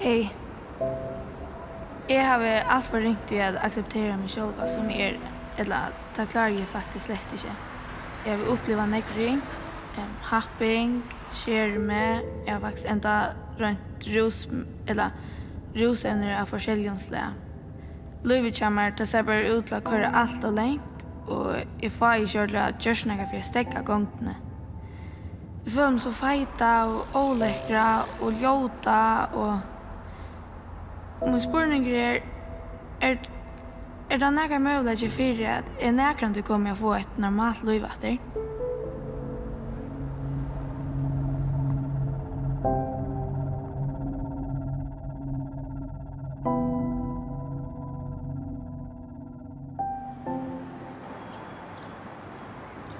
Hej. Jag har allt för ringt att acceptera mig själv som är er, eller ta klarar jag faktiskt lätt inte. Jag vill uppleva negring, um, happing, share med, jag har faktiskt ända runt ros, eller rosämner av försäljningslä. Livet kommer att se bare ut til å køre alt og lengt, og jeg får ju köra att görs några for å stekke gångtene. Jeg føler meg så feita og ålekkra og ljóta og Min spørning er, er, er det nægge møvlegge for at er nærkere du kommer å få et normalt liv etter?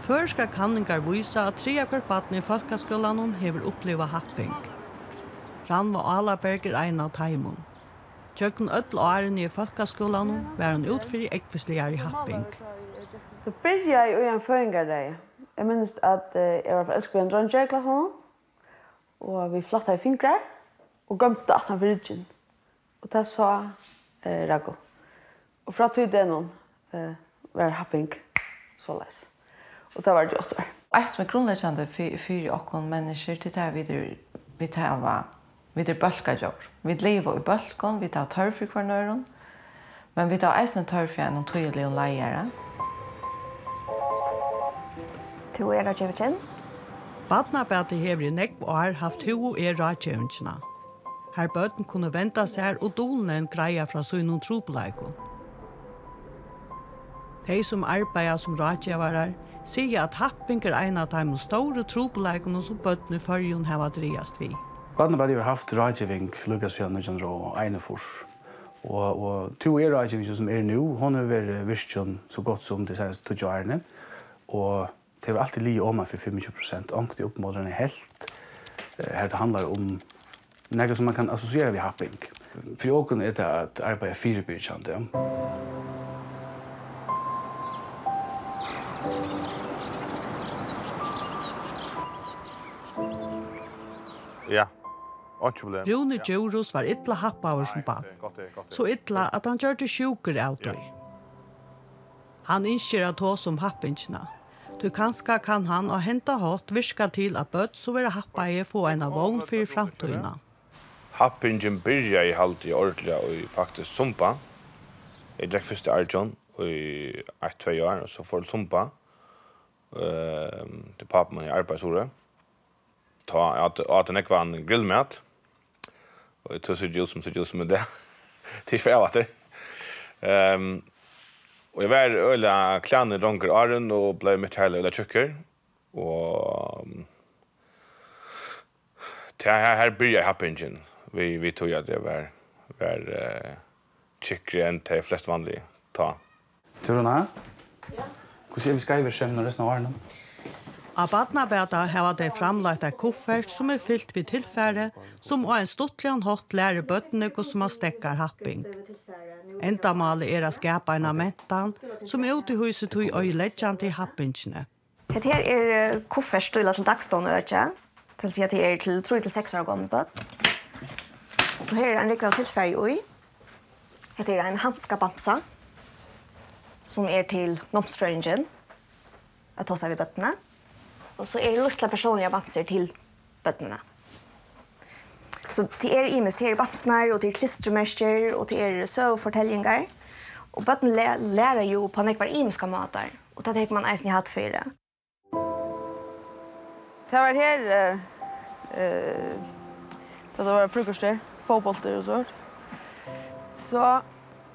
Førska kanningar vysa at tre akkur batni i folkaskolanon hever oppleva happing. Ranva Alaberg er ein av taimun. Tjøkken ødel og æren i folkaskolan var han utfyrir ekvisligere i happing. Det byrja i en føringar Jeg minnes at jeg var forelsket i en dronje i klassen, og vi flatta i fingrar, og gømte at han virgin. Og det sa eh, Rago. Og fra tog det noen eh, var happing så leis. Og det var det åtte år. Jeg som er grunnleggjande for åkken mennesker til det vi tar var Vi er bølkadjør. Vi lever i bølken, vi tar tørr for hver nøyren, men vi tar eisen tørr for en tøyelig og leiere. To er rådgjøvingen. Badnabæti hever i nekv og har haft ho og er rådgjøvingene. Her bøten kunne venta seg og dolen en greia fra sønnen trobeleikon. De som arbeider som rådgjøvere sier at happing er en av de store trobeleikene som bøtene i førjen har vært driast vidt. Barnaballet har haft rådgivning Lukas Jan Nujandro og Einefors. Og, og to er rådgivning som er nå, hon har vært virkjøn så godt som de seneste to årene. Og det var alltid lige om for 25 prosent. Ankt i oppmålerne helt. Her det handler om noe som man kan associera ved happing. For åken er det at arbeid er firebyrkjande. Ja, Rune Djurus var illa happa av sin barn. Så illa at han gjør det sjuker av døy. Han innskjer at hos om happingsna. Du kanska kan han og henta hatt virka til at bøtt så vil happa i få en av vogn for framtøyna. Happingen byrja i halvt i ordelig og faktisk sumpa. Jeg drekk først i Arjon i 1-2 år, og så får jeg sumpa. Uh, til papen min i arbeidsordet. Ta at, at en ekvann grillmat og det så jo som så ju som det. Tills för åter. Ehm og jeg var øyla klane donker arren og blev mitt hela öla tjucker och her här här blir happingen. Vi vi tog at det var var uh, tjukkere enn til flest vanlige ta. Tror du nå? Ja. Hvordan er vi ska i skrämmer resten av åren? Av badnabæta hava dei framlagt ei koffert som er fyllt við tilfære, som og en stuttlian hatt lærer bøttene hva som har stekkar happing. Endamali er a skapa en mentan, som er ute i huset tog og leggjant til happingsne. Hette her er koffert stila til dagstående økje, til å si at det er til 3-6 år gammel bøtt. Og her er en rikvall tilfære ui. Hette er en handska bamsa, som er til nomsfrøringen, at ta seg ved bøttene. Og så er det lukla personlige bamser til bøttene. Så det er imest, det er bamsner, og det er klistremester, og det er søvfortellinger. Og bøttene lærer jo på nekvar imeska måter, og det tenker man eisen i hatt for det. Det var her, eh, uh, det var frukoster, fotbollter og sånt. Så,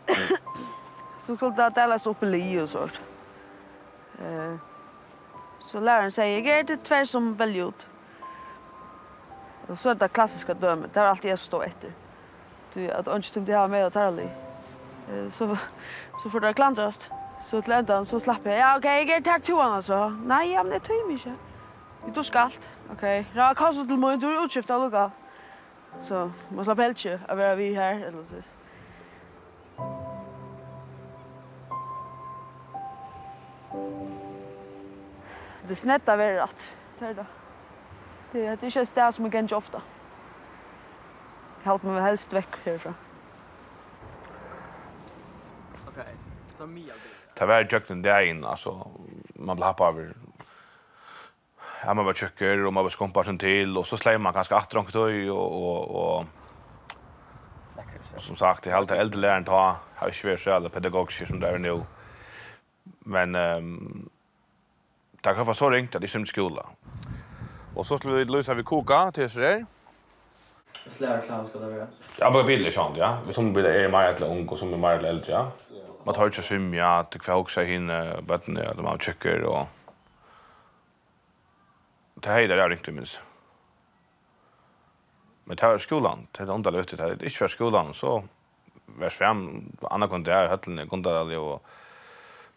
så skulle det deles opp i li og sånt. Eh, Så läraren säger, jag är det tvär som väljer ut. Och så är det klassiska dömet, det är alltid jag som står efter. Du, att önska tyckte jag har med att härlig. Så, så får det klantrast. Så till ändan så slapp jag, ja okej, okay, jag är tack till honom alltså. Nej, ja, men det tar ju mig inte. Du ska allt. Okej, okay. ja, kanske till mig, du är utskiftad och lukka. Så man slapp helt inte att vara vi här eller så. Det är snett av er att. Det är det. Det är inte ett ställe som jag kan ofta. Jag håller mig helst väck härifrån. Okej, så Mia Det var jökten där in, alltså. Man blir happad över ja, man var tjöcker och man var skumpar sin till och så slänger man ganska att dronkt och och och som sagt, jag har äldre läraren ta har ju svär så alla pedagogiska som där nu. Men ehm um, Det kan vara så ringt att det är som skola. Och så skulle vi lösa vi koka till så där. Slär klar ska det vara. Ja, bara bilder sånt, ja. Vi som bilder är mer eller ung och som är mer eller äldre, ja. Man tar ju svim, ja, det kvar också hin vatten ja, de har checker och Det här är det ringte minst. Men det här skolan, det är underligt det här. Det är inte för skolan, så vers fem, andra kunde jag, hötlen, kunde jag, och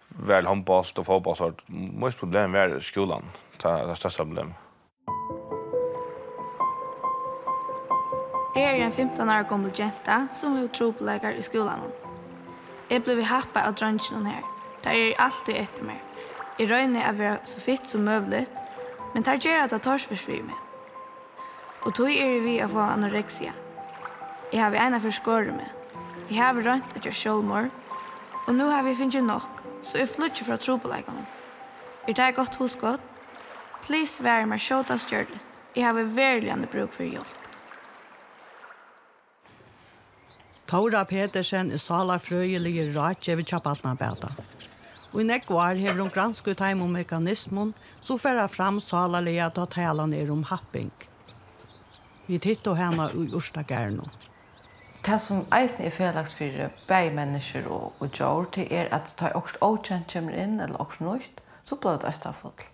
väl handboll och fotboll så mest problem är skolan. Ta det största problem. Jeg er en 15 år gammel jenta som har trobelegar i skolan. Jeg ble happa av drønnsen her. Der er alltid etter meg. Jeg røyner å være så fitt som mulig, men der gjør at jeg tar forsvir meg. Og tog er vi å få anorexia. Jeg har ena forskåret med. Jeg har rønt at jeg sjølmår, og nå har vi finnet nok så jeg flytter fra trobeleggene. Er det godt huskott? Please vær meg sjåta stjørlet. Jeg har verligende bruk for hjelp. Tora Petersen er sala frøyelige ratje ved Kjabatnabeta. Og i nekvar hever hun gransk ut heim om mekanismen, så færa fram sala til ta tale ned om happing. Vi tittar henne i Ørstagærnå det som eisen er felags for begge mennesker og, og gjør, det er at du tar også åkjent kommer inn, eller også nøyt, så blir det østafodl.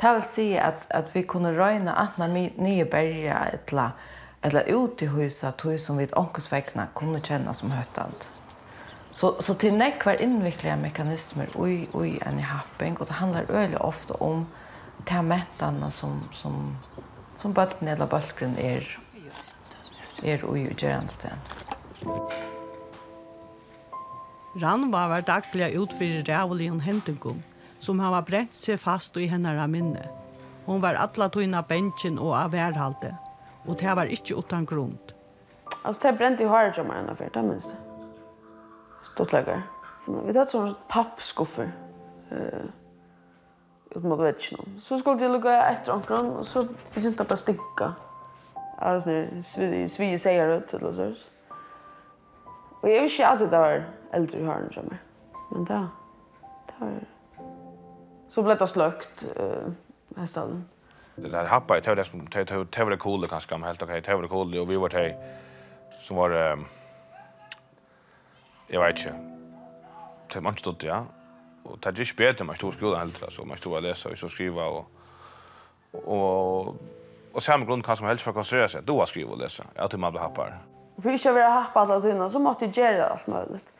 Det vil si at, at vi kunne røyne at når vi nye berger eller, eller ut i huset, tog som vi ånkesvekkene kunne kjenne som høttant. Så, så til nekk var innviklige mekanismer ui, ui enn i happing, og det handler øyelig ofte om de mentene som, som, som bøttene eller bølgren er, er ui og gjerande sted. Ranva var dagliga utfyrir rævuligen hendingum, som hava brent seg fast i hennara minne. Hon var alla tøyna bensjen og av værhalde, og det var ikkje utan grund. Altså, det brent i håret som er enn det minst. Stortlegger. Vi tatt sånne pappskuffer. Uh, ut mot vetsjonen. Så skulle de lukka etter omkron, og så begynte det bare stinka. Alltså svi svi säger det till oss. Och jag visste att det var äldre i hörnen som. Men det det var så blev det slökt eh nästan. Det där happa i tog det som tog tog det coola kanske om helt okej tog det coola och vi var till som var jag vet inte. Det man stod ja. Och det gick bättre man stod skolan helt så man stod och läsa och så skriva och och Och samma grund kan som helst för att koncentrera sig. Då skriver och läsa. Jag tror man blir happar. För inte att vara happa alla tiden så måste jag göra allt möjligt.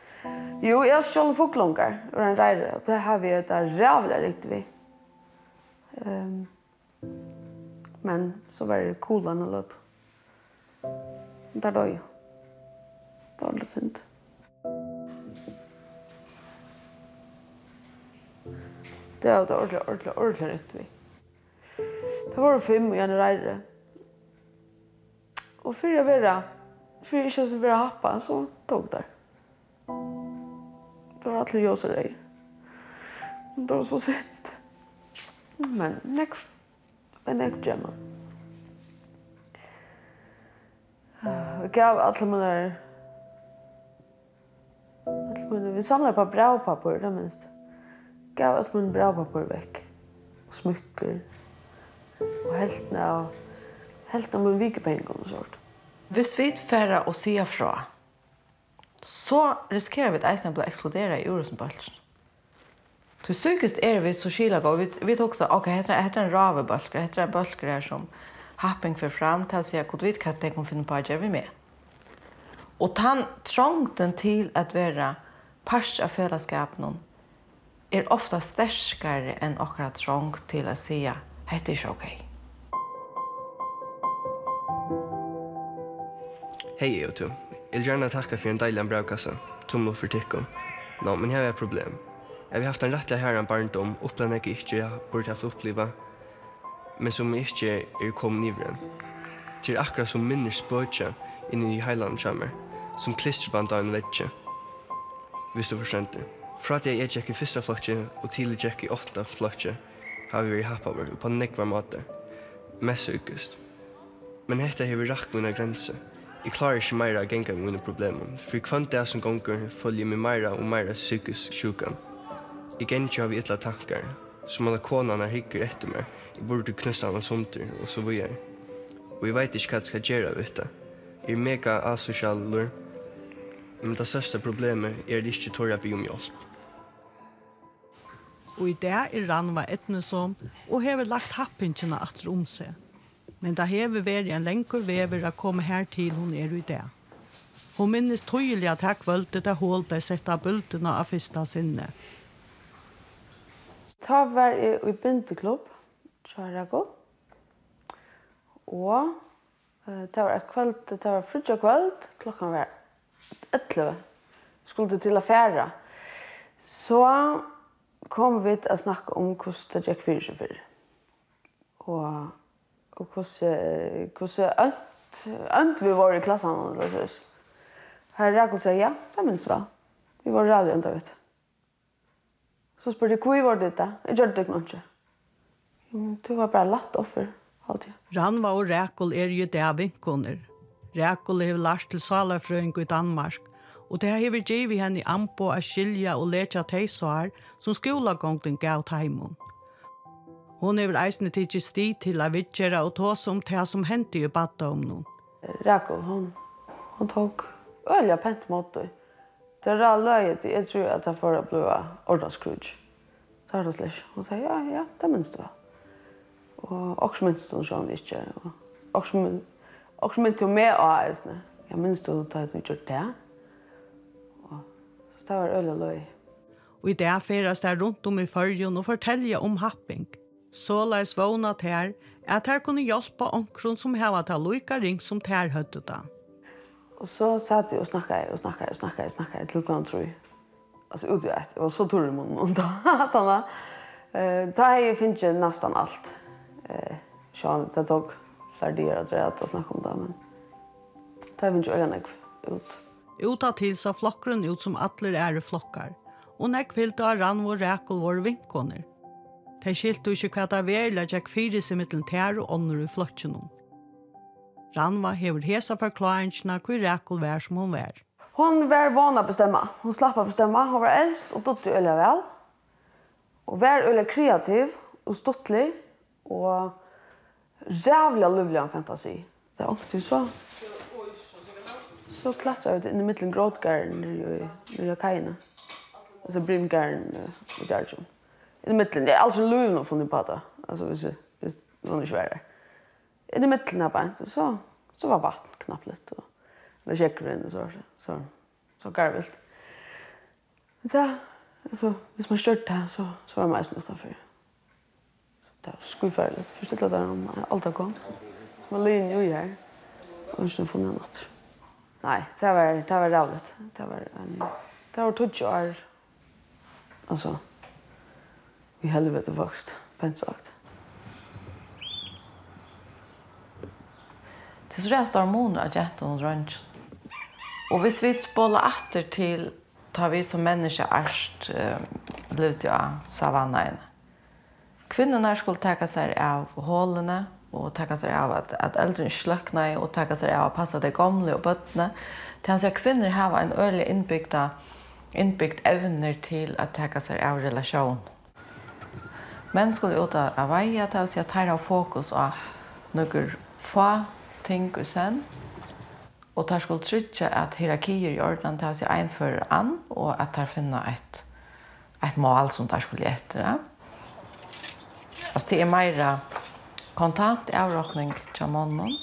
Jo, jag stjålet foklungar och en rejare. Och det har vi ett rävla riktigt vi. Um, men så var det coolan och låt. Där då ju. Det var lite synd. Det var det ordentligt, ordentligt, ordentligt riktigt vi. Det var fem og en reire. Og fyrir jeg vera, fyrir jeg ikke så vera happa, så tog der. Det var alltid ljøs og reir. Det var så sent. Men nek, men nek gemma. Jeg gav alle mine der, alle mine, vi samlar på bra papper, det minst. Gav alle mine bra papper vekk. Smykker, og nå av helten av min vikepengene og sånt. Hvis vi færre og si fra, så riskerer vi at eisen blir eksploderet i Eurosenbølsen. Du sykest er vi så skilja og Vi vi tok så, ok, heter heter en ravebulker, heter en bølger her som happing för fram å si at vi kan ta kon finna på jag vi med. Og den trångten til at være pars av fellesskapen er ofta starkare enn akkurat trång till att säga Hetta er ok. Hej jag tu. Jag vill gärna tacka för en dejlig en brevkassa. Tumlo för tickum. Nå, no, men här är ett problem. Jag har haft en rättlig här en barndom. Upplandet jag inte jag borde haft uppleva. Men som jag inte är kom nivren. Till akkurat som minner spötja inn i heiland kommer. Som klisterband av en vetja. Hvis du forstår det. Fra at jeg er tjekk i fyrsta flotje og tidlig tjekk i åttna flotje, har vi vært happy over på nekva måte. Mest sykest. Men hetta har vi rakt mine grenser. Jeg klarer ikke meira å genga mine problemer, for kvant det som gonger følger meg meira og meira psykisk sjukan. Jeg gengar av ytla tankar, som alle konan hikker etter meg, jeg burde knussa hans sunter og så vujar. Og jeg vet ikke hva jeg skal gjøre av dette. Jeg er mega asocial, men det største problemet er at jeg ikke tårer å be om hjelp og i det er Ranva etnesom og hever lagt happingjene atter om seg. Men det hever vært en lengur vever å komme her til hun er i det. Hun minnes tydelig at her kvølte det hål ble sett av bultene av første sinne. Ta var i, i bindeklubb, Tjarago. Og uh, det var kvöld, det var frutja kvöld, klokkan var 11. Skulle til affæra. Så kom vi til å snakke om hvordan det gikk fyrir seg fyrir. Og, og hvordan, hvordan ønt, ønt vi var i klassen. Eller, så. Her Rekord sier, ja, det minns vel. Vi var rævlig enda, vet du. Så spør jeg, hvor var det da? Jeg gjør det ikke noe. Det var bare latt offer, alltid. Ranva og Rakel er jo det av vinkoner. Rakel har lært til salerfrøyng i Danmark – og det hever givet henne anpå a skilja og letja teisar som skolagongten gav taimun. Hon hever eisne tidsi sti til a vidgjera og ta som det som hendte i badda om noen. Rekon, hon, hon tok øyla pent mot det. Det er rall løyet, jeg tror at jeg får bli ordna. Det er det slik. Hon sier, ja, ja, det minns du vel. Og også minns du sånn ikke. Og også minns du med av eisne. Ja, minns du da du gjør det? Så det var øyla løy. Og i det færes der rundt om i fyrjen og fortelje om happing. Så leis vågna ter at her kunne hjelpe omkron som heva til loika ring som ter høyde da. Og så satt jeg og snakka og snakka og snakka og snakka til klokken tror jeg. Altså ut i et, jeg var så tur i munnen da. da, da har jeg finnet nesten alt. Så det tok flere dyr og drevet å snakke om det, men da har jeg finnet øyne ut. Uta til sa flokkeren ut som atler ære flokkar, og när kvilt av rann og rækel våre vinkoner. De skilte ikke hva det var, eller jeg fire seg mittelen tær og ånder i flotjenom. Ranva hever hesa forklaringene hvor rækel var som hun var. Hon var vana å bestemme. Hon slapp å bestemme. Hon var eldst og dotter øyla vel. Og var øyla kreativ og stottlig og rævlig og lovlig en fantasi. Det er alltid så så klatrar vi in i mitten grådgarden nere i kajene. Alltså brimgarden i Gardsson. I mitten, det är alltså luven luvna från på det. Alltså hvis det hvis någon är svär. I mitten middelen här bara så så var vatten knappt lite och det checkar in och så så så garvilt. Ja, alltså hvis man kört det här så så var det mest nästan för. Det var skufärligt. Förstått att det om allt kom. Så man linjer ju här. Och sen får man natt. Nej, det var det var roligt. Det var en det var tutsch år. Alltså i helvete vuxit, pent sagt. Det så rest hormoner att jag och runt. Och vi svits spola åter till tar vi som människa ärst eh, blivit jag savanna inne. Kvinnorna skulle ta sig av hålorna och ta sig av att att äldre slökna och ta sig av att passa det gamla och bötterna. Tänk sig kvinnor har en ölig inbyggda inbyggt evner till att ta sig av relation. Men skulle ut av vägen ta sig att ta fokus och några få ting och sen og tar skulle tryggja at hierarkier i ordnan tar seg en for an, og at tar finna et, et mål som tar skulle etter. Altså, det er meira kontant avrockning tja mannen.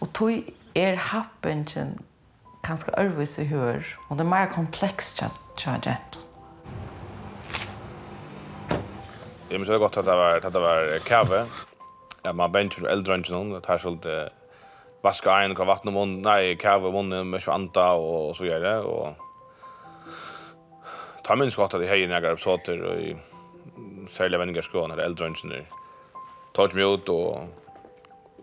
Og tog er happingen kanskje ørvis i hør, og det er mer kompleks tja, tja det. Jeg minns godt at det var, at det var kave. Ja, man bencher eldre enn noen, det er sånn det vaska ein og vatten mun, nei, kave munnen, med svanta og så gjør det og ta minns godt at jeg heier nægar episoder og i særlig venninger skoene, eller eldre enn tog mig ut och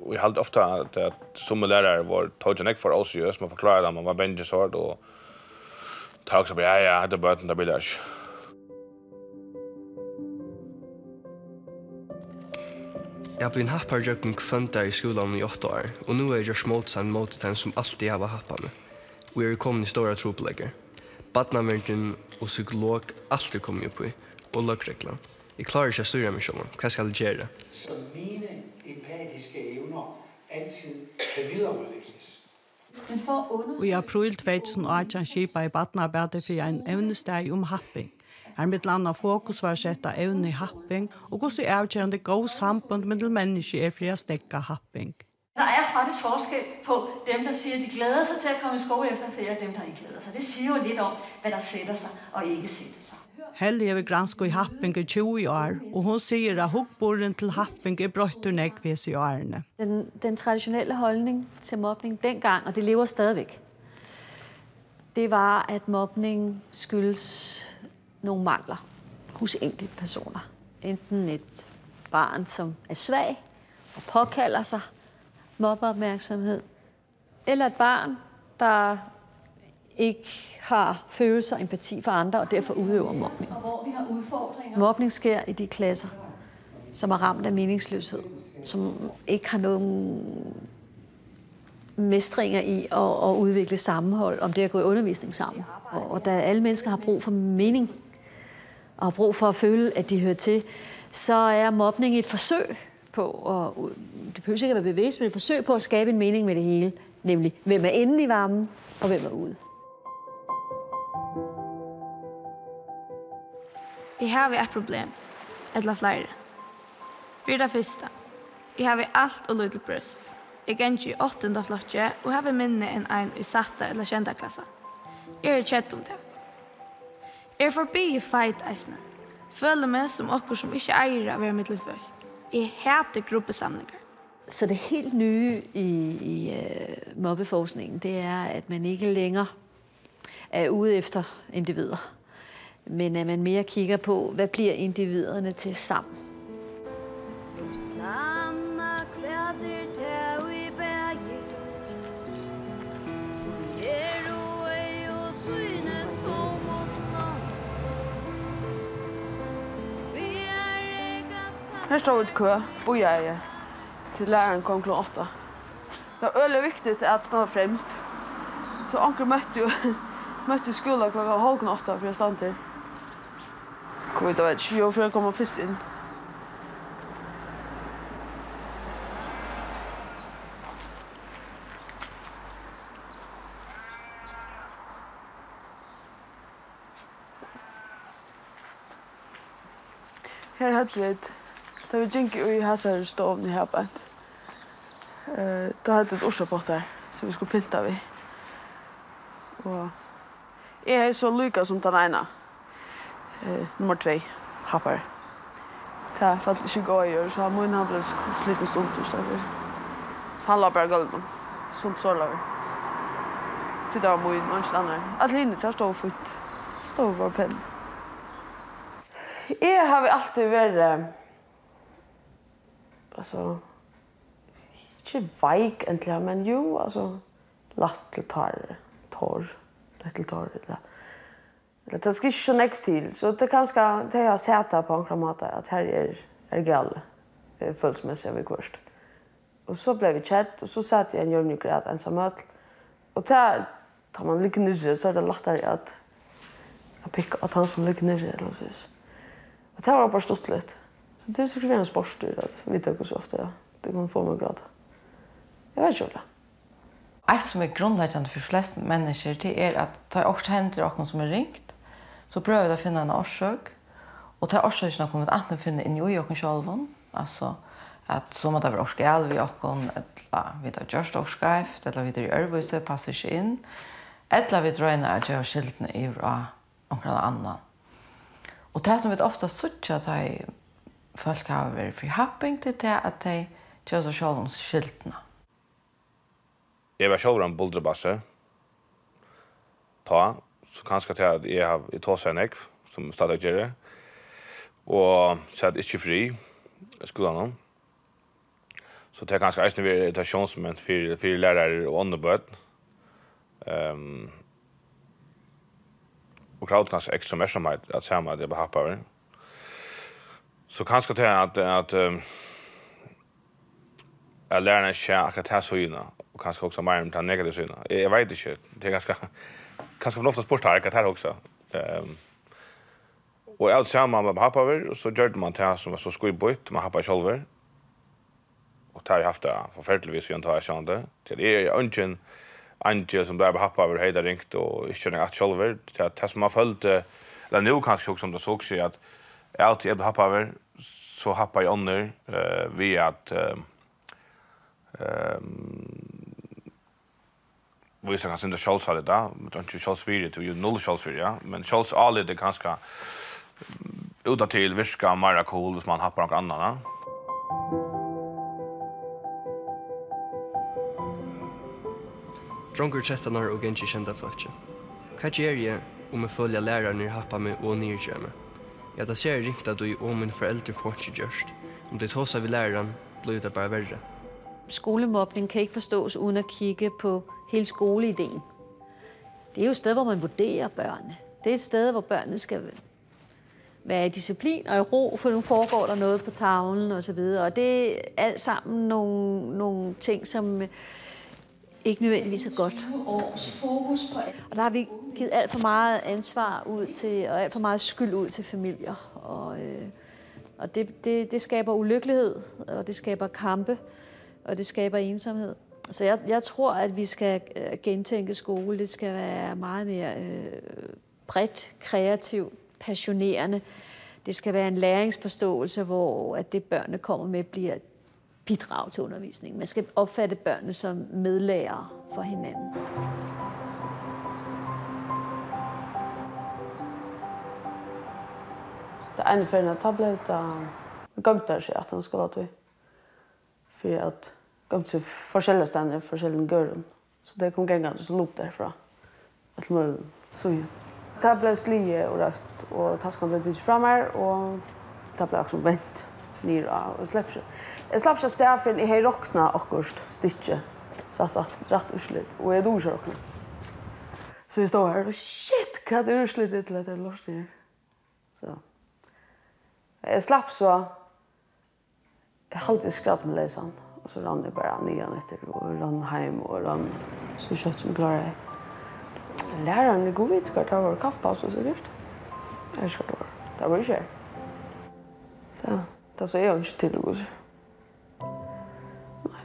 och jag hade ofta att, att som lärare var tog jag för oss just man förklarade man var bänge så och tog så ja ja hade börjat där det Jeg blir en happar jøkken kvønta i skolan i 8 år, og nu er jeg gjørs motstand mot dem som alltid har happa med. Og jeg er kommet i stora troplegger. Badnaverden og psykolog alltid kommer upp i og løgreglan. Jeg klarer ikke å styre meg selv. Hva skal jeg gjøre? Så mine empatiske evner altid kan videreudvikles. I april 2018 skipa i Batnarbeidet for en evnesteg om happing. Her mitt landa fokus var setta evne i happing, og hvordan er avgjørende god sambund mellom mennesker er for å stekka happing. Der er faktisk forskel på dem, der siger, de glæder sig til at komme i skole efter ferie, og dem, der ikke glæder sig. Det siger jo lidt om, hvad der sætter sig og ikke sætter sig. Helle hever gransk i Happing i 20 år, og hun sier at hukkboren til Happing er brøttur nekvis i årene. Den, den traditionelle holdning til mobbning dengang, og det lever stadigvæk, det var, at mobbning skyldes nogle mangler hos enkelte personer. Enten et barn, som er svag og påkalder sig mobbeopmærksomhed, eller et barn, der ikke har følelser og empati for andre, og derfor udøver mobning. Mobning sker i de klasser, som er ramt af meningsløshed, som ikke har nogen mestringer i at, at udvikle sammenhold, om det at gå i undervisning sammen. Og, og da alle mennesker har brug for mening, og har brug for at føle, at de hører til, så er mobning et forsøg på, og det behøver ikke at være bevidst, men et forsøg på at skabe en mening med det hele, nemlig hvem er inde i varmen, og hvem er ude. Jeg har et problem, eller flere. For det første, jeg har alt og lydelig brøst. Jeg ganger i åttende flotje og har minne enn en i satte eller kjente klasse. Jeg er kjett om det. Jeg er forbi i feit eisene. Føler meg som okkur som ikke eier av å være middelfølt. Jeg hater gruppesamlinger. Så det helt nye i, i uh, mobbeforskningen, det er at man ikke længere er ude efter individer men at man mere kigger på, hvad bliver individerne til sammen. Her står et kø, bojeie, til læreren kom kl. 8. Det var øyelig viktigt at stå fremst. Så anker møtte jo møtte skolen kl. halv kl. 8 for jeg stand til. Gud, det var ikke. Jo, for jeg kommer først inn. Her hadde vi et... Da vi gikk i hæsar stovn i Habant. Uh, da hadde vi et orsapott her, som vi skulle pynta vi. Og... Jeg er så lykka som den ene. Mm eh, nummer 2, happar. Det fall ikke gå i år, så han må inn han ble slitt en stund Så han la bare gulvet, sunt sårlager. Til det var må inn, og ikke andre. Alle hinner, der stod futt. Stod bare penn. Jeg har alltid vært, altså, ikke veik egentlig, men jo, altså, latt til tar, tar, latt til tar, eller, Eller det skal ikke så nekv til. Så det kanske det jag sett på en kramat att er, är, är gall av i kursen. Og så ble vi kjett, og så satt jeg en jörn och grät ensam öll. Och där tar man ligger nyrre så er det lättare at jag pickar at han som ligger nyrre eller så. Og det var bare stått litt. Så det skulle vara en sportstyr at vi tar så ofte, ja. det kan få meg att Jeg vet ikke hur det Ett som är grundläggande för flest människor det är att ta också händer och någon som är ringt Så prøver vi å finne en årsøk, og det er årsøkene har kommet at vi finner inn i oss selv, altså at så må det være årsgel vi åkken, eller vi tar gjørst årsgreift, eller vi tar i ørvise, passer ikke inn, eller vi drar at jeg har skiltene i fra omkring annen. Og det som vi ofte sørger at de folk har vært for happing til det, at de gjør seg selv om skiltene. Jeg var selv om boldrebasse, på så kanskje til at jeg har i tås en ekv, som stadig gjør det, og satt ikke fri i skolen. Så det er kanskje eisen ved irritasjonsmoment for, for lærere og åndebød. Um, og kravet kanskje ekstra mer som at samme at jeg bare happer over. Så kanskje til at, at um, at lærerne ikke akkurat her syna, og kanskje også mer om den negative syna. Jeg, jeg vet ikke, det er ganske kanske för ofta sportarkat här också. Ehm och jag samman med pappa över och så gjorde man det som var så skojbojt med pappa själv. Och tar jag haft det förfärligtvis jag tar jag kände. Det är ju ungen Angel som där pappa över hela ringt och inte känner att själv det att som har följt eller nu kanske också som det såg sig att jag till är pappa över så hoppar jag under eh vi att ehm visar kanske inte Scholz hade där, men då inte Scholz vidare till ju noll Scholz vidare, ja. Men Scholz alle det ganska uta till viska mera cool hvis man happar någon annan. Ja. Drongur 13 år og gengi kjenda flotje. Hva gjør jeg om jeg følger læreren i happa meg og nyrkjør meg? Ja, da ser jeg ringt at du og min foreldre får ikke gjørst. Om det tåser vi læreren, blir det bare verre. Skolemobbning kan ikke forstås uden at kigge på hele skoleideen. Det er jo et sted, hvor man vurderer børnene. Det er et sted, hvor børnene skal være i disciplin og i ro, for nu foregår der noget på tavlen og så videre. Og det er alt sammen nogle, nogle ting, som ikke nødvendigvis er godt. Og der har vi givet alt for meget ansvar ud til, og alt for meget skyld ud til familier. Og, øh, og det, det, det skaber ulykkelighed, og det skaber kampe, og det skaber ensomhed. Så jeg, jeg tror, at vi skal gentænke skole. Det skal være meget mere øh, bredt, kreativt, passionerende. Det skal være en læringsforståelse, hvor at det børnene kommer med bliver bidrag til undervisningen. Man skal opfatte børnene som medlærere for hinanden. Det ene for en tablet, der gømte sig at han skulle ha til. For at kom til forskjellige steder, forskjellige gøren. Så det kom gengene som lop derfra. Alt mulig suje. Det ble slige og rødt, og tasken ble dyrt fra meg, og det ble også vent nyr av, og slipper seg. Jeg slapp ikke sted, for jeg har råkna akkurat styrtje, satt rett urslitt, og jeg dår ikke råkna. Så vi står her, og shit, hva er det urslitt til at jeg lort her? Så. Jeg slapp så, jeg halte skratt med leisene. Och så rann det bara nian efter och rann hem och rann så kött som klarade. Läraren det går vitt kvart över kaffepaus och så dyrt. Jag ska då. Det var ju kär. Så, det sa jag inte till gå går. Nej.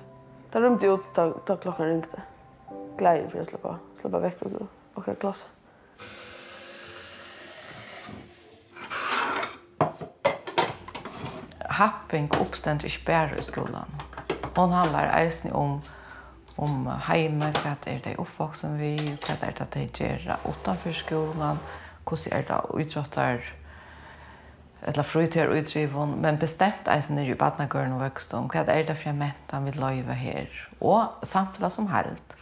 Det rymde ut då, då klockan ringte. Glädje för att släppa, släppa väck och åka klass. Happing uppständigt spärr i skolan hon handlar eisen om om heime, hva er det oppvoksen vi, hva er det de gjør utenfor skolen, hvordan er det utrottar, eller fritør utdrivon, men bestemt eisen er jo badnagøren og vøkstånd, hva er det for jeg mentan vil løyve her, og samfunnet som helst.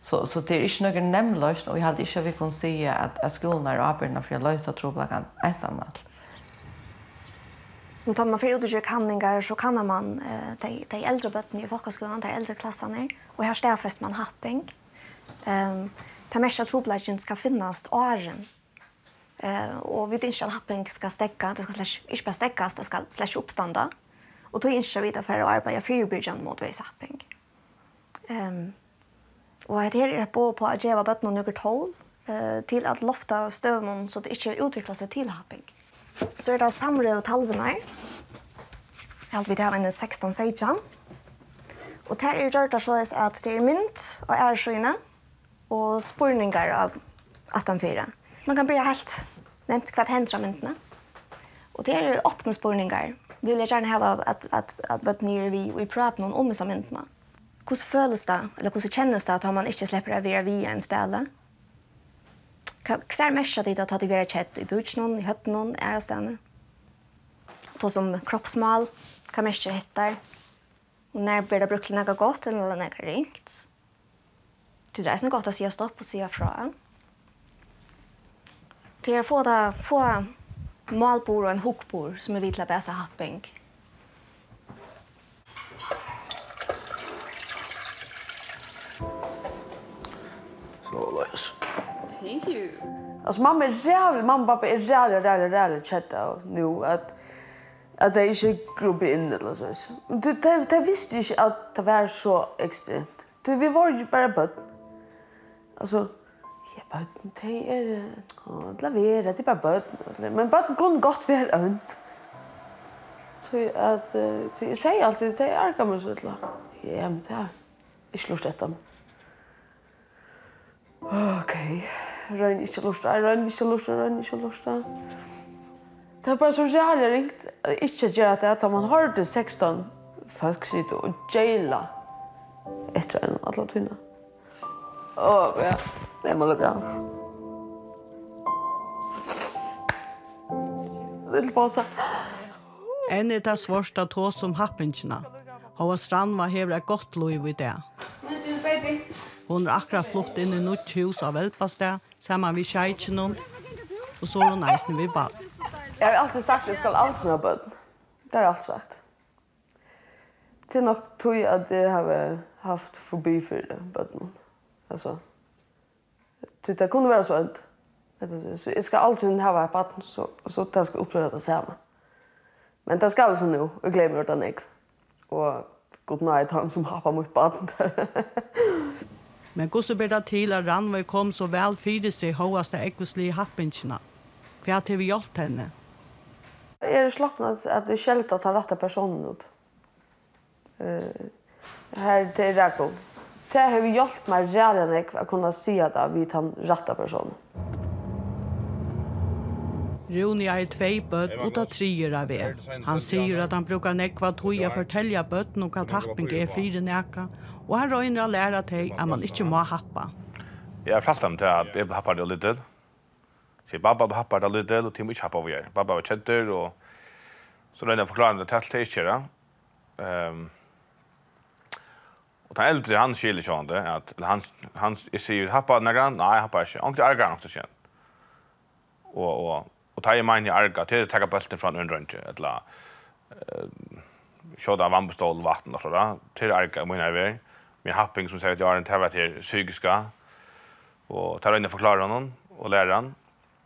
Så, så det er ikke noen løsning, og jeg hadde ikke vi kunne si at, at skolen er avbyrna for jeg løyser troblagan ensamhet. Men tar man för ut och gör kanningar så kan man eh, de, de äldre bötterna i folkskolan de äldre klasserna. Och här står fest man happing. ta de mesta troplagen ska finnas åren. Eh och vi tänker att happing ska stäcka, det ska slash, inte bara stäckas, det ska slash uppstanda. Och då inser vi för att arbeta fyrbyrjan mot vis happing. Ehm och det här är på, på att ge bötten några tål eh till att lofta stövmon så att det inte utvecklas sig till happing. Så er det samre og talvene. her. Jeg har vidt her en 16 seitjan. Og det er gjort det sånn at det er mynd og æresøyne og spurningar av 18-4. Man kan bli helt nevnt hvert av myntene. Og det er åpne spurningar. Vi vil gjerne hava at, at, at bøtt nere vi og i praten om om disse myntene. Hvordan føles det, eller hvordan kjennes det at man ikke slipper å være via en spille? Hver mest dit at du vera kjett i budsnån, i høttnån, ærestene. Ta som kroppsmal, hva mest hettar. Og når blir det brukt noe godt eller noe ringt. Du dreier seg godt å si stopp og si fra. Til å få, det, få malbord og en hokbord som er vidt til happing. Så la oss. Thank you. Alltså mamma är jävligt, mamma och pappa är jävligt, jävligt, jävligt chatta nu att att det inte grupp in eller så. Du det det visste inte att det var så extremt. Du vi var ju bara på. Alltså Ja, bøtten, det är Å, det lavere, det er bare bøtten. Men bøtten kunne godt være ønt. Så att Jeg säger alltid, det är gammel så illa. Ja, men det är Ikke lort etter meg. Okej røyne ikke lusta, jeg røyne ikke lusta, jeg røyne ikke lusta. Det er bare så jævlig ringt, ikke gjør at det at man har det 16 folk sitte og jaila etter en alle tvinna. Og ja, det må lukke av. Lille pause. Enn er det svårst at hos som happingina. Hava Strand var hever et godt lov i det. Hun er akkurat flott inn i nytt hus av Velpastet, sammen vi kjejtjen og så er hun eisen vi bad. Jeg har alltid sagt at jeg skal alltid ha bad. Det har jeg alltid sagt. Det er nok tog at jeg har haft forbi for det. Altså, det, det kunne være så endt. Så jeg skal alltid ha vært bøtten, så, så det skal oppleve det samme. Men det skal altså nå, og glemme hvordan jeg. Og god night, han som har på mot bøtten. Men gosse ber det til at Randvei kom så vel fyrir seg hovast av ekvislige happingsina. Hva har vi hjulpet henne? Jeg er slappnet at det er skjeldt at han rette personen ut. Uh, her til Rekov. Det har vi hjulpet meg redan ikke å kunne si at vi tar rette personen. Rune er tvei bøtt og ta trier av er. Han sier at han brukar nekva tog å fortelle bøtten om hva tapping er fire neka, og han røyner å lære til at man ikke må happa. Jeg har fortalt dem til at jeg happar det litt. til. Så babba happar det litt, til, og Tim ikke happar vi er. Babba var kjenter, og så røyner jeg forklarer det til alt det ikke er. Um, og den eldre han skiljer ikke om det, at han, han sier happa nekka, nei happa ikke, han er ikke argan nok til kjent. Og, og Och ta i mig i arga till att ta bulten från under inte eller eh av vannbestål, vatten og sådär til arga men jag vet min happing som sier at jeg har en tävlat här psykiska og tar inn og forklarer honom og lærer han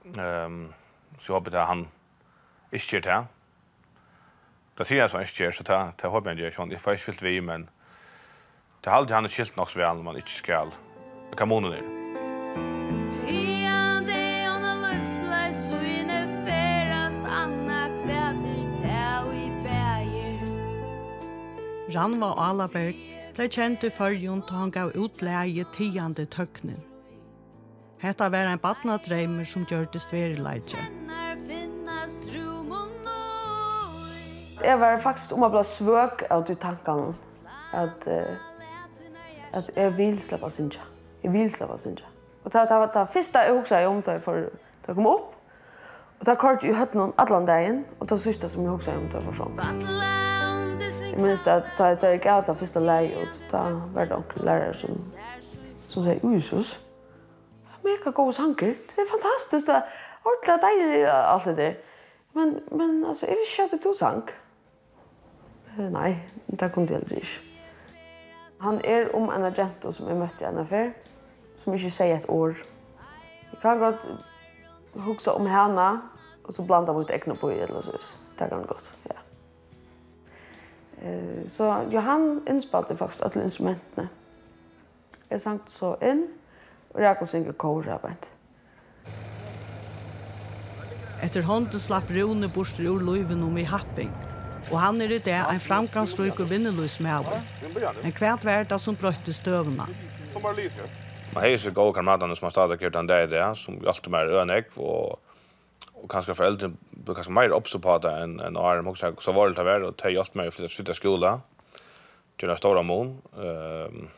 Um, så jeg håper at han ikke gjør det här Det sier jeg som ikke gjør, så det, det håper jeg ikke gjør. Jeg får ikke fyllt vi, men det er alltid han er skilt nok så vel når man ikke skal. Det kan måne det. Ranva Alaberg blei kjent i fyrjun til han gav utleie tiande tøknen. Hetta var ein batna dreimer som gjørtes verileitje. Jeg var faktisk om å bli svøk av de tankene at, uh, at jeg vil slippe å synge. Jeg vil slippe å synge. Og det var det første jeg husker jeg om det for det kom opp. Og det kort i høtten noen alle dagen, og det siste som jeg husker jeg om det for sånn. Jeg minns det at da jeg gav det første leie ut, da var det noen lærere som, som sier, Jesus, mega gode sanger, det er fantastisk, det er ordentlig deilig alt det der. Men, men altså, jeg visste ikke at du sang. Nei, det kunne jeg heller ikke. Han er om en agent som jeg møtte henne før, som ikke sier et ord. Jeg kan godt huske om henne, og så blanda mot egne på i, eller så. Det kan godt, ja. Eh så Johan inspelade faktiskt alla instrumenten. Jag sang så in och Jakob sjunger kora band. Efter hånden slapp Rune borster ur løyven om i Happing, og han er i det en framgangsrøyk og vinneløs med over. Men hvert verda som brøtte støvna. Man heiser gode kameratene som har stadigt gjort den der i det, som alltid mer ønegg, og och kanske föräldrar blir kanske mer uppså på det än en arm också så var det att och ta hjälp mig för att flytta skola till den stora mån ehm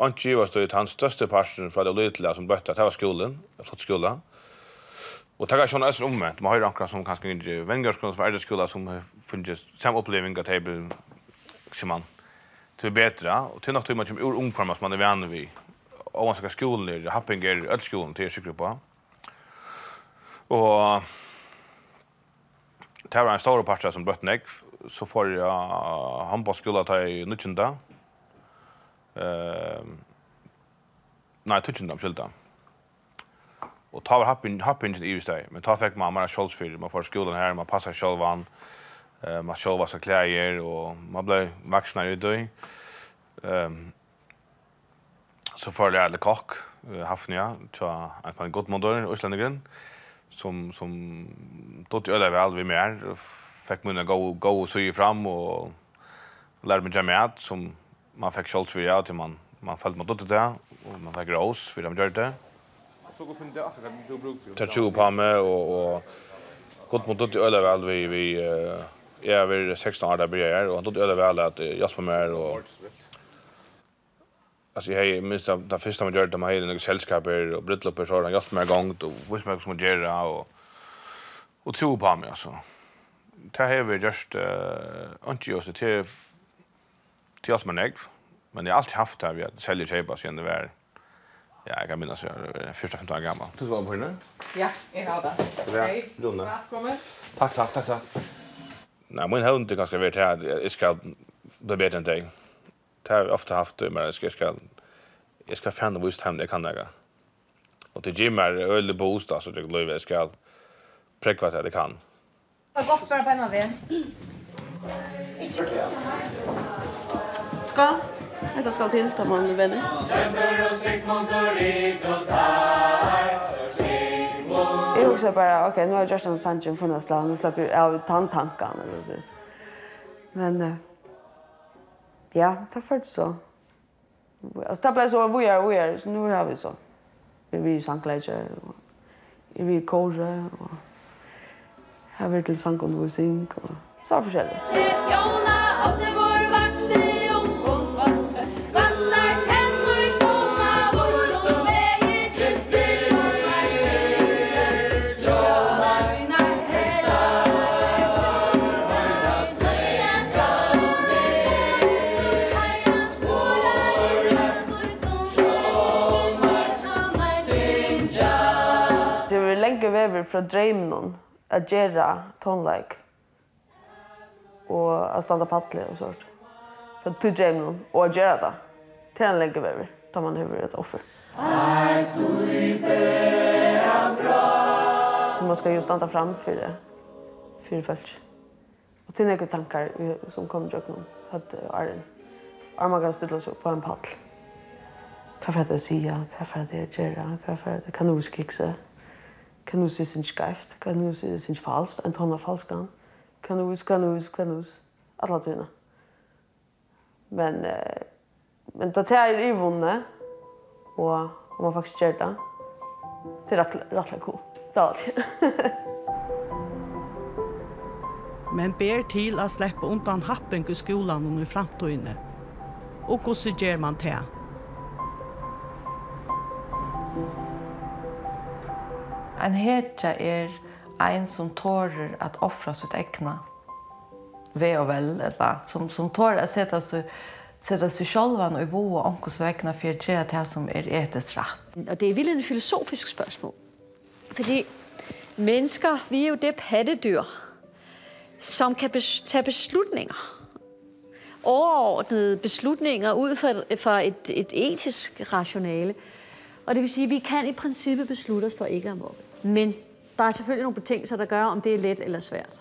Anki var stod hans største parten fra det lilla som bøtte at det var skolen, flott skole. Og det er sånn øst omvendt. Man har jo som kanskje ikke vengerskolen som er det skole som finnes samme oppleving at det blir som man til bedre. Og til nok til man kommer ur ungformer som man er vanlig vid. Og man skal skolen, happing er til å sykle på. Og det var en stor partia som brøtt nek, så får jeg uh, ta til Nutsjunda. Uh, nei, Tutsjunda, omskylda. Og ta var happen i Ustøy, men ta fikk man mer kjoldsfyr, man får skolan her, man passar kjolvan, uh, man kjolva seg klæger, og man ble vaksnare i døy. Um, så får jeg lære kokk, uh, hafnia, til en god måndor, Øslandegren. Uh, som som tog ju över all vi mer fick man gå gå och sy fram och lärde mig jamma som man fick shots för jag till man man följde mot det där och man fick ros för de gjorde det. Så går fem dagar kan du bruka för. Tachu på mig och och gott mot det över all vi vi är över 16 år där blir jag och då över all att jag spelar mer och Alltså jag är minst av det första man gör det med några sällskaper och bröllop och så har gjort mig gång och visst mig som gör och och tro på mig alltså. Det här vi just eh inte just det till oss man ägg. Men jag har alltid haft det här vi säljer tjejbar sen det var Ja, jag kan minnas jag är första 15 år gammal. Du var på henne? Ja, jag har det. Hej, Luna. Välkommen. Tack, tack, tack, tack. Nej, min hund är ganska värt här. Jag ska bli bättre än dig det har vi ofta haft, men jag ska, jag ska, jag ska fan och visst hem det kan jag. Och till gym är öl på onsdag så det går jag ska präkva det det kan. Det var godt bare på en av vi. Ska? Detta skal til, ta man vänner. Jag också bara, okej, okay, nu har jag just en Sanchez funnits där, nu släpper jag av så. Men... Ja, det var så. Alltså det blev så vi är vi är så nu har vi så. Vi vi sankläge och vi kåre och har vi till sankundervisning och så förskälligt. Jonna, öppna vår vever fra dreimen at gjøre tonelike og at standa paddle og sånt. Fra til dreimen og at gjøre det til en lenge vever da man har et offer. Ai, du i bæra bra. Så man skal jo standa fram for det, for folk. Og til noen tankar som kom til åkken høyde Arjen. Arma kan stille seg på en paddel. Hva er det jeg sier, hva er det jeg gjør, hva er det? jeg kan uskikse. Hva kan du se sin skæft, kan du se sin falsk, en tonne falsk kan. Kan du huske, kan du huske, kan du huske. Alla tøyene. Men, eh, men da tar jeg i vonde, og om man faktisk gjør det, det er rettelig cool. Det er alt. men ber til å slippe undan happen i skolan og i framtøyene. Og hvordan gjør man det? En hetja er ein som tårer at offra sitt egna ve og vel, eller som, som tårer at seta seg sätta sig själva och bo och onkos vägna för att göra det som är etiskt rätt. Och det är vildt en filosofisk spörsmål. För mennesker, vi er jo det pattedyr, som kan bes tage beslutninger. Overordnede beslutninger ud fra, fra et, et etisk rationale. Og det vil sige, at vi kan i princippet beslutte os for ikke at mobbe. Men der er selvfølgelig nogle betingelser, der gør, om det er let eller svært.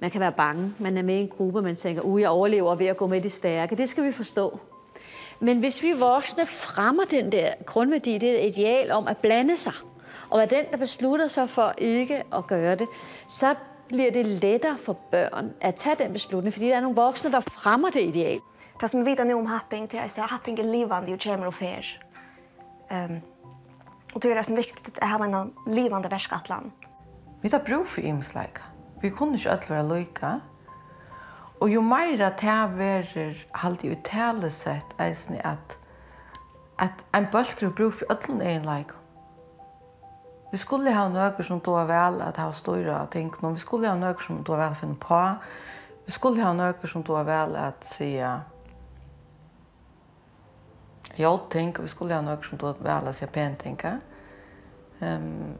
Man kan være bange, man er med i en gruppe, man tænker, uge jeg overlever ved at gå med de stærke. Det skal vi forstå. Men hvis vi voksne fremmer den der grundværdi, det er ideal om at blande sig, og er den, der beslutter sig for ikke at gøre det, så bliver det lettere for børn at tage den beslutning, fordi der er nogle voksne, der fremmer det ideal. Det som vi vet nu om happing, det er at happing er livende og kommer og fer. Um, Og det är det viktigt att ha en livande världskatlan. Vi tar prov for imsläka. Vi kunne ikke att være lojka. Og jo mer at det verer alltid uttale sett är at, at en bølger bruk for öllun är en like. Vi skulle ha nöker som då vel at ha stora ting. Vi skulle ha nöker som då å finne på. Vi skulle ha nöker som då vel at säga jag tänker vi skulle ha något som då väl att jag pen tänka. Um,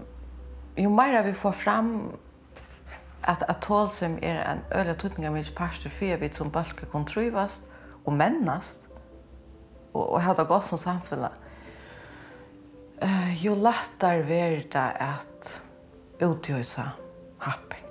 ju mer vi får fram att att tål som är en öle tutningar med pastor för vi som balka kontrovast och männast och och hade gott som samfälla. Eh uh, ju lättare blir det att uthösa happing.